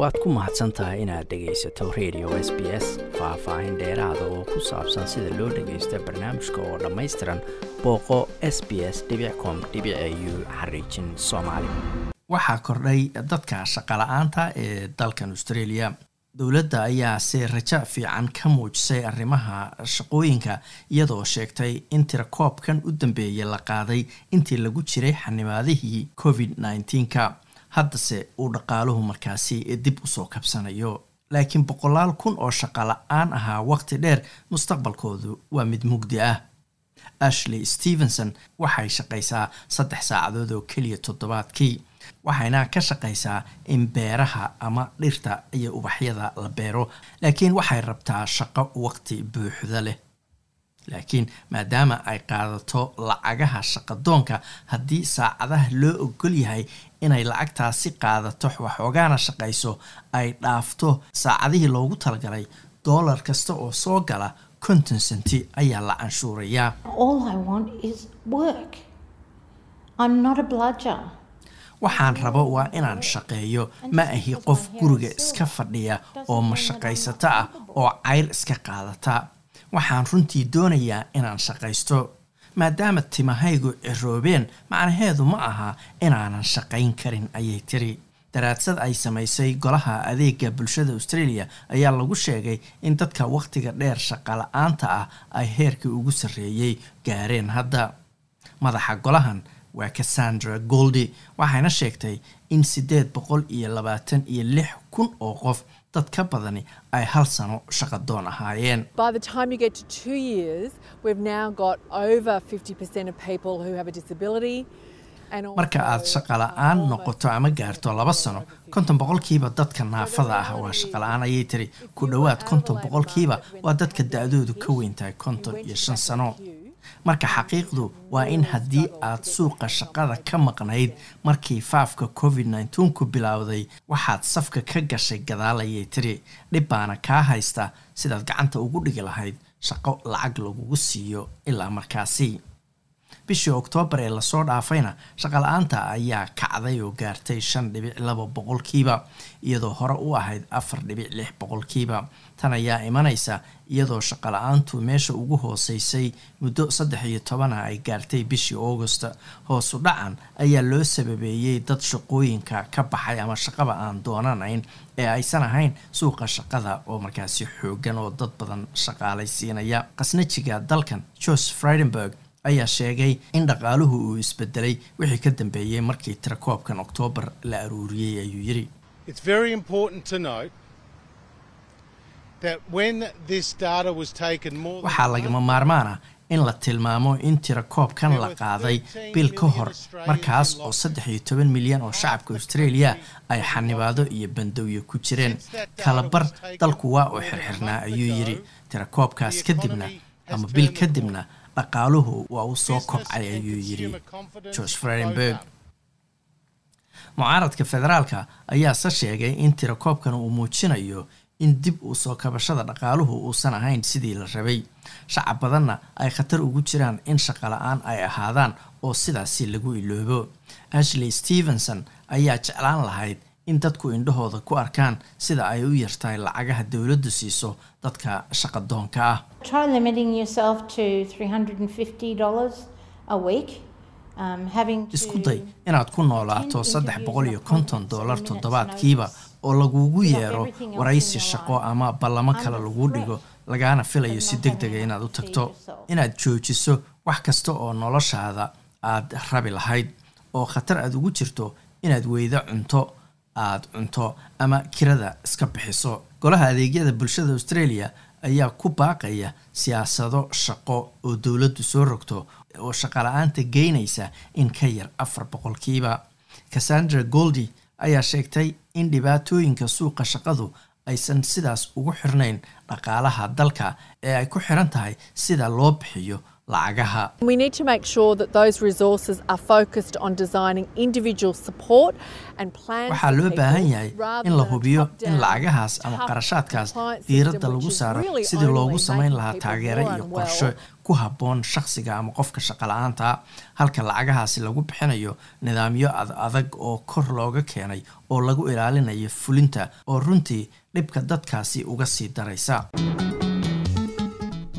waad ku mahadsan tahay inaad dhegaysato radio s b s faah-faahin dheeraada oo ku saabsan sida loo dhagaysto barnaamijka oo dhammaystiran booqo s b s com u xariijin soomaali. Waxaa kordhay dadka shaqala-aanta ee dalkan australia. Dowladda ayaa se rajo fiican ka muujisay arrimaha shaqooyinka iyadoo sheegtay in tirakoobkan u dambeeyay la qaaday intii lagu jiray xanimaadihii covid nneteen-ka haddase uu dhaqaaluhu markaasi dib u soo kabsanayo laakiin boqolaal kun oo shaqo la'aan ahaa waqti dheer mustaqbalkoodu waa mid mugdi ah. Ashley stevenson waxay shaqaysaa saddex saacadood oo keliya toddobaadkii waxayna ka shaqaysaa in beeraha ama dhirta iyo ubaxyada la beero laakiin waxay rabtaa shaqo waqti buuxda leh laakiin maadaama ay qaadato lacagaha shaqadoonka haddii saacadaha loo ogol yahay inay lacagtaasi qaadato waxoogaana shaqayso ay dhaafto saacadihii loogu talagalay doolar kasta oo soo gala konton senti ayaa la canshuurayaa. Waxaan rabo waa inaan shaqeeyo. Ma ahi qof guriga iska fadhiya oo mashaqaysato ah oo cayr iska qaadata waxaan runtii doonayaa inaan shaqaysto maadaama timahaygu ciroobeen macnaheedu ma aha inaanan shaqayn karin ayay tiri. Daraadsad ay samaysay golaha adeega bulshada australia ayaa lagu sheegay in dadka wakhtiga dheer shaqala-aanta ah ay heerkii ugu sarreeyey gaareen hadda. Madaxa golahan waa cassandra goldi waxayna sheegtay in siddeed boqol iyo labaatan iyo lix kun oo qof dad ka badani ay hal sano shaqadoon ahaayeen. Marka aad shaqala-aan noqoto ama gaarto laba sano konton boqolkiiba dadka naafada ah waa shaqala-aan ayay tiri. Ku dhowaad konton boqolkiiba waa dadka da-doodu ka weyntahay konton iyo shan sano marka xaqiiqdu waa in haddii aad suuqa shaqada ka maqnayd markii faafka covid nneteen ku bilowday waxaad safka ka gashay gadaal ayay tiri. Dhib baana kaa haysta sidaad gacanta ugu dhigi lahayd shaqo lacag lagugu siiyo ilaa markaasi bishii oktoobar ee la soo dhaafayna shaqala-aanta ayaa kacday oo gaartay shan dhibic laba boqolkiiba iyadoo hore u ahayd afar dhibic lix boqolkiiba tan ayaa imanaysa iyadoo shaqala-aantu meesha ugu hooseysay muddo saddex iyo tobana ay gaartay bishii augusta hoosu dhacan ayaa loo sababeeyey dad shaqooyinka ka baxay ama shaqaba aan doonanayn ee aysan ahayn suuqa shaqada oo markaasi xoogan oo dad badan shaqaalaysiinaya khasnajiga dalkan jos fridenberg ayaa sheegay in dhaqaaluhu uu isbedelay wixii ka dambeeyey markii tirakoobkan oktoobar la aruuriyey ayuu yidhi. Waxaa lagama maarmaan ah in la tilmaamo in tirakoobkan la qaaday bil ka hor markaas oo saddex iyo toban milyan oo shacabka australia ay xanibaado iyo bandowyo ku jireen. Kalabar dalku waa uu xirxirnaa ayuu yidhi. Tirakoobkaas kadibna ama bil kadibna dhaqaaluhu waa uu soo kobcay ayuu yidhi george fredenberg mucaaradka federaalka ayaase sheegay in tirakoobkan uu muujinayo in dib u soo kabashada dhaqaaluhu uusan ahayn sidii la rabay. Shacab badanna ay khatar ugu jiraan in shaqala-aan ay ahaadaan oo sidaasi lagu iloobo ashley stevenson ayaa jeclaan lahayd in dadku indhahooda ku arkaan sida ay u yartahay lacagaha dowladdu siiso dadka shaqadoonka ah. Isku day inaad ku noolaato saddex boqol iyo konton dollar toddobaadkiiba oo lagugu yeero waraysi shaqo ama ballamo kale lagu dhigo lagaana filayo si deg dega inaad u tagto inaad joojiso wax kasta oo noloshaada aad rabi lahayd oo khatar aad ugu jirto inaad weydo cunto aad cunto ama kirada iska bixiso. Golaha adeegyada bulshada australia ayaa ku baaqaya siyaasado shaqo oo dowladdu soo rogto oo shaqala-aanta geynaysa in ka yar afar boqolkiiba. Cassandra goldi ayaa sheegtay in dhibaatooyinka suuqa shaqadu aysan sidaas ugu xirnayn dhaqaalaha dalka ee ay ku xiran tahay sida loo bixiyo lacagaha We need to make sure that those resources are focused on designing individual support and plans waxaa loo baahan yahay in la hubiyo in lacagahaas ama qarashaadkaas. diiradda lagu saaro sidii loogu samayn lahaa taageero iyo qorshe ku habboon shakhsiga ama qofka shaqala-aanta halka lacagahaasi lagu bixinayo nidaamyo ad adag oo kor looga keenay oo lagu ilaalinayo fulinta oo runtii dhibka dadkaasi uga sii daraysa